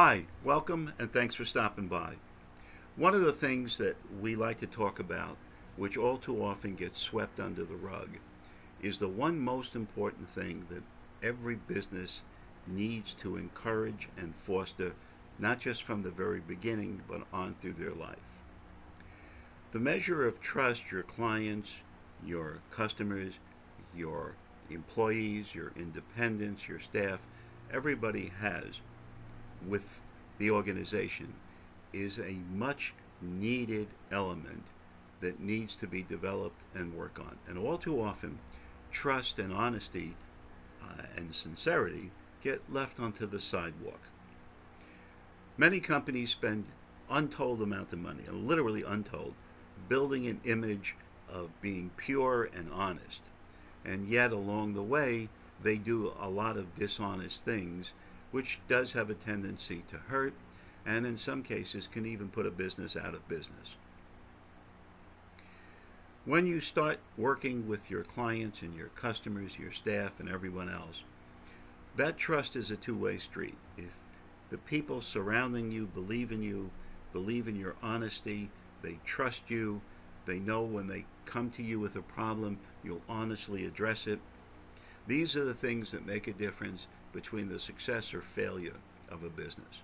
Hi, welcome, and thanks for stopping by. One of the things that we like to talk about, which all too often gets swept under the rug, is the one most important thing that every business needs to encourage and foster, not just from the very beginning, but on through their life. The measure of trust your clients, your customers, your employees, your independents, your staff, everybody has with the organization is a much needed element that needs to be developed and work on. And all too often, trust and honesty uh, and sincerity get left onto the sidewalk. Many companies spend untold amount of money, literally untold, building an image of being pure and honest. And yet along the way, they do a lot of dishonest things, which does have a tendency to hurt, and in some cases can even put a business out of business. When you start working with your clients and your customers, your staff, and everyone else, that trust is a two way street. If the people surrounding you believe in you, believe in your honesty, they trust you, they know when they come to you with a problem, you'll honestly address it. These are the things that make a difference between the success or failure of a business.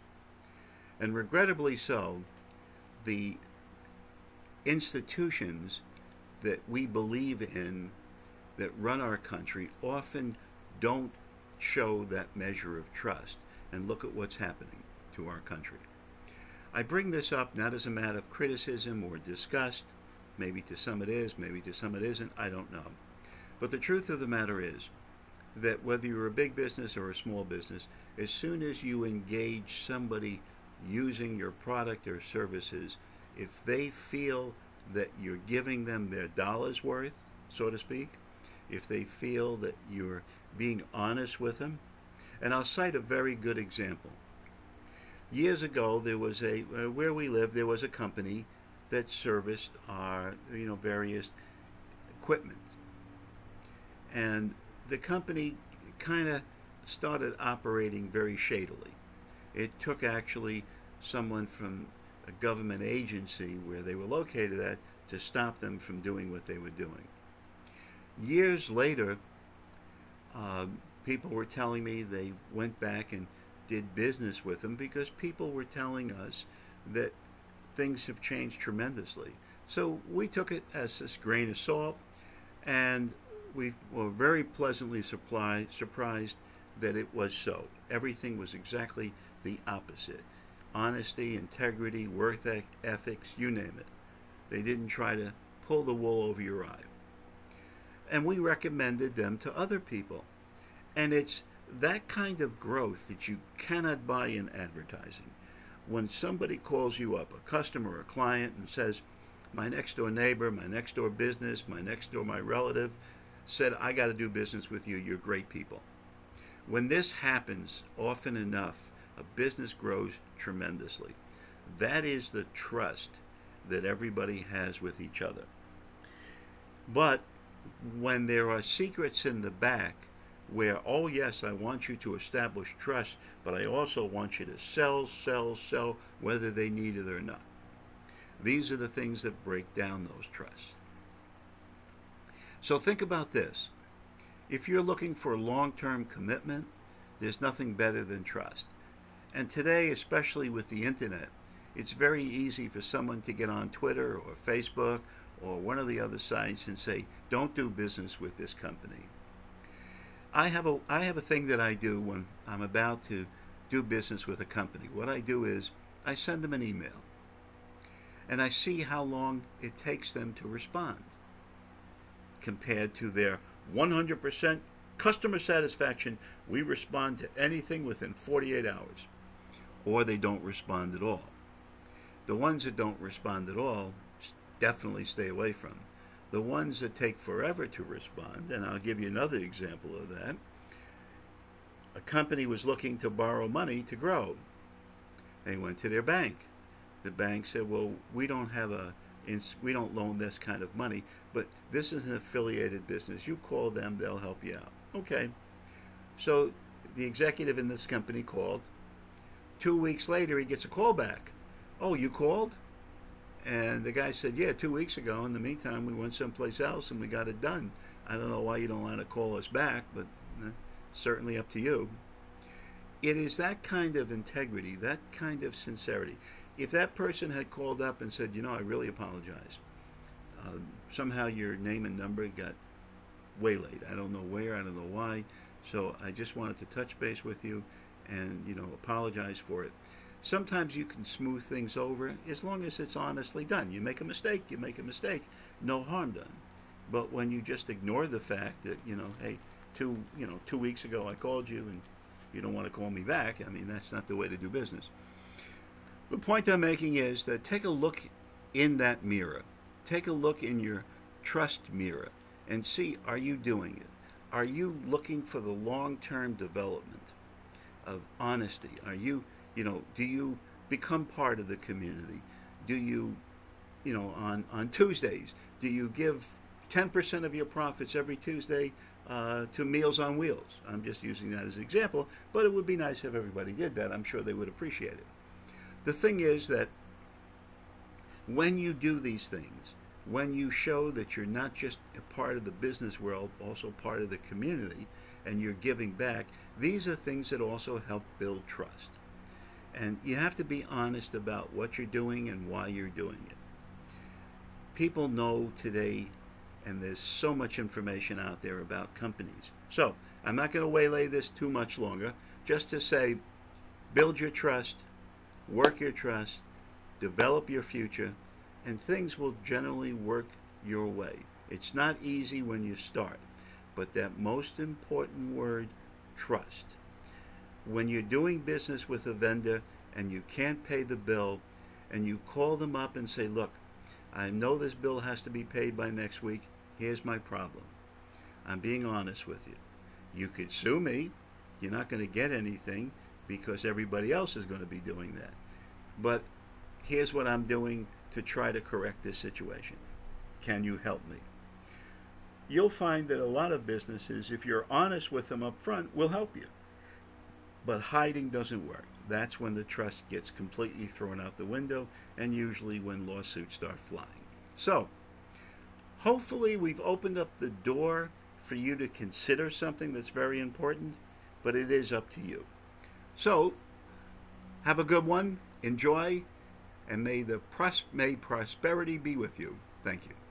And regrettably so, the institutions that we believe in that run our country often don't show that measure of trust. And look at what's happening to our country. I bring this up not as a matter of criticism or disgust. Maybe to some it is, maybe to some it isn't, I don't know. But the truth of the matter is that whether you're a big business or a small business, as soon as you engage somebody using your product or services, if they feel that you're giving them their dollar's worth, so to speak, if they feel that you're being honest with them. And I'll cite a very good example. Years ago, there was a, uh, where we live, there was a company that serviced our, you know, various equipment. And the company kind of started operating very shadily. It took actually someone from a government agency where they were located at to stop them from doing what they were doing. Years later, uh, people were telling me they went back and did business with them because people were telling us that things have changed tremendously. So we took it as a grain of salt, and we were very pleasantly supply, surprised that it was so. Everything was exactly the opposite honesty, integrity, work ethics, you name it. They didn't try to pull the wool over your eye. And we recommended them to other people. And it's that kind of growth that you cannot buy in advertising. When somebody calls you up, a customer, a client, and says, My next door neighbor, my next door business, my next door, my relative said, I got to do business with you. You're great people. When this happens often enough, a business grows tremendously. That is the trust that everybody has with each other. But when there are secrets in the back where, oh, yes, I want you to establish trust, but I also want you to sell, sell, sell, whether they need it or not. These are the things that break down those trusts. So think about this. If you're looking for long term commitment, there's nothing better than trust. And today, especially with the internet, it's very easy for someone to get on Twitter or Facebook or one of the other sites and say, don't do business with this company. I have a I have a thing that I do when I'm about to do business with a company. What I do is I send them an email and I see how long it takes them to respond compared to their 100% customer satisfaction. We respond to anything within 48 hours or they don't respond at all. The ones that don't respond at all, definitely stay away from. The ones that take forever to respond, and I'll give you another example of that. A company was looking to borrow money to grow. They went to their bank. The bank said, "Well, we don't have a we don't loan this kind of money, but this is an affiliated business. You call them, they'll help you out." Okay. So the executive in this company called, two weeks later, he gets a call back. Oh, you called? And the guy said, Yeah, two weeks ago. In the meantime, we went someplace else and we got it done. I don't know why you don't want to call us back, but uh, certainly up to you. It is that kind of integrity, that kind of sincerity. If that person had called up and said, You know, I really apologize, uh, somehow your name and number got waylaid. I don't know where, I don't know why. So I just wanted to touch base with you and, you know, apologize for it. Sometimes you can smooth things over as long as it's honestly done. You make a mistake, you make a mistake, no harm done. But when you just ignore the fact that, you know, hey, two, you know, two weeks ago I called you and you don't want to call me back, I mean, that's not the way to do business. The point I'm making is that take a look in that mirror. Take a look in your trust mirror and see are you doing it? Are you looking for the long term development of honesty? Are you you know, do you become part of the community? Do you, you know, on, on Tuesdays, do you give 10% of your profits every Tuesday uh, to Meals on Wheels? I'm just using that as an example, but it would be nice if everybody did that. I'm sure they would appreciate it. The thing is that when you do these things, when you show that you're not just a part of the business world, also part of the community, and you're giving back, these are things that also help build trust. And you have to be honest about what you're doing and why you're doing it. People know today, and there's so much information out there about companies. So I'm not going to waylay this too much longer, just to say build your trust, work your trust, develop your future, and things will generally work your way. It's not easy when you start, but that most important word, trust when you're doing business with a vendor and you can't pay the bill and you call them up and say, look, I know this bill has to be paid by next week. Here's my problem. I'm being honest with you. You could sue me. You're not going to get anything because everybody else is going to be doing that. But here's what I'm doing to try to correct this situation. Can you help me? You'll find that a lot of businesses, if you're honest with them up front, will help you. But hiding doesn't work. That's when the trust gets completely thrown out the window, and usually when lawsuits start flying. So, hopefully, we've opened up the door for you to consider something that's very important, but it is up to you. So, have a good one, enjoy, and may the pros- may prosperity be with you. Thank you.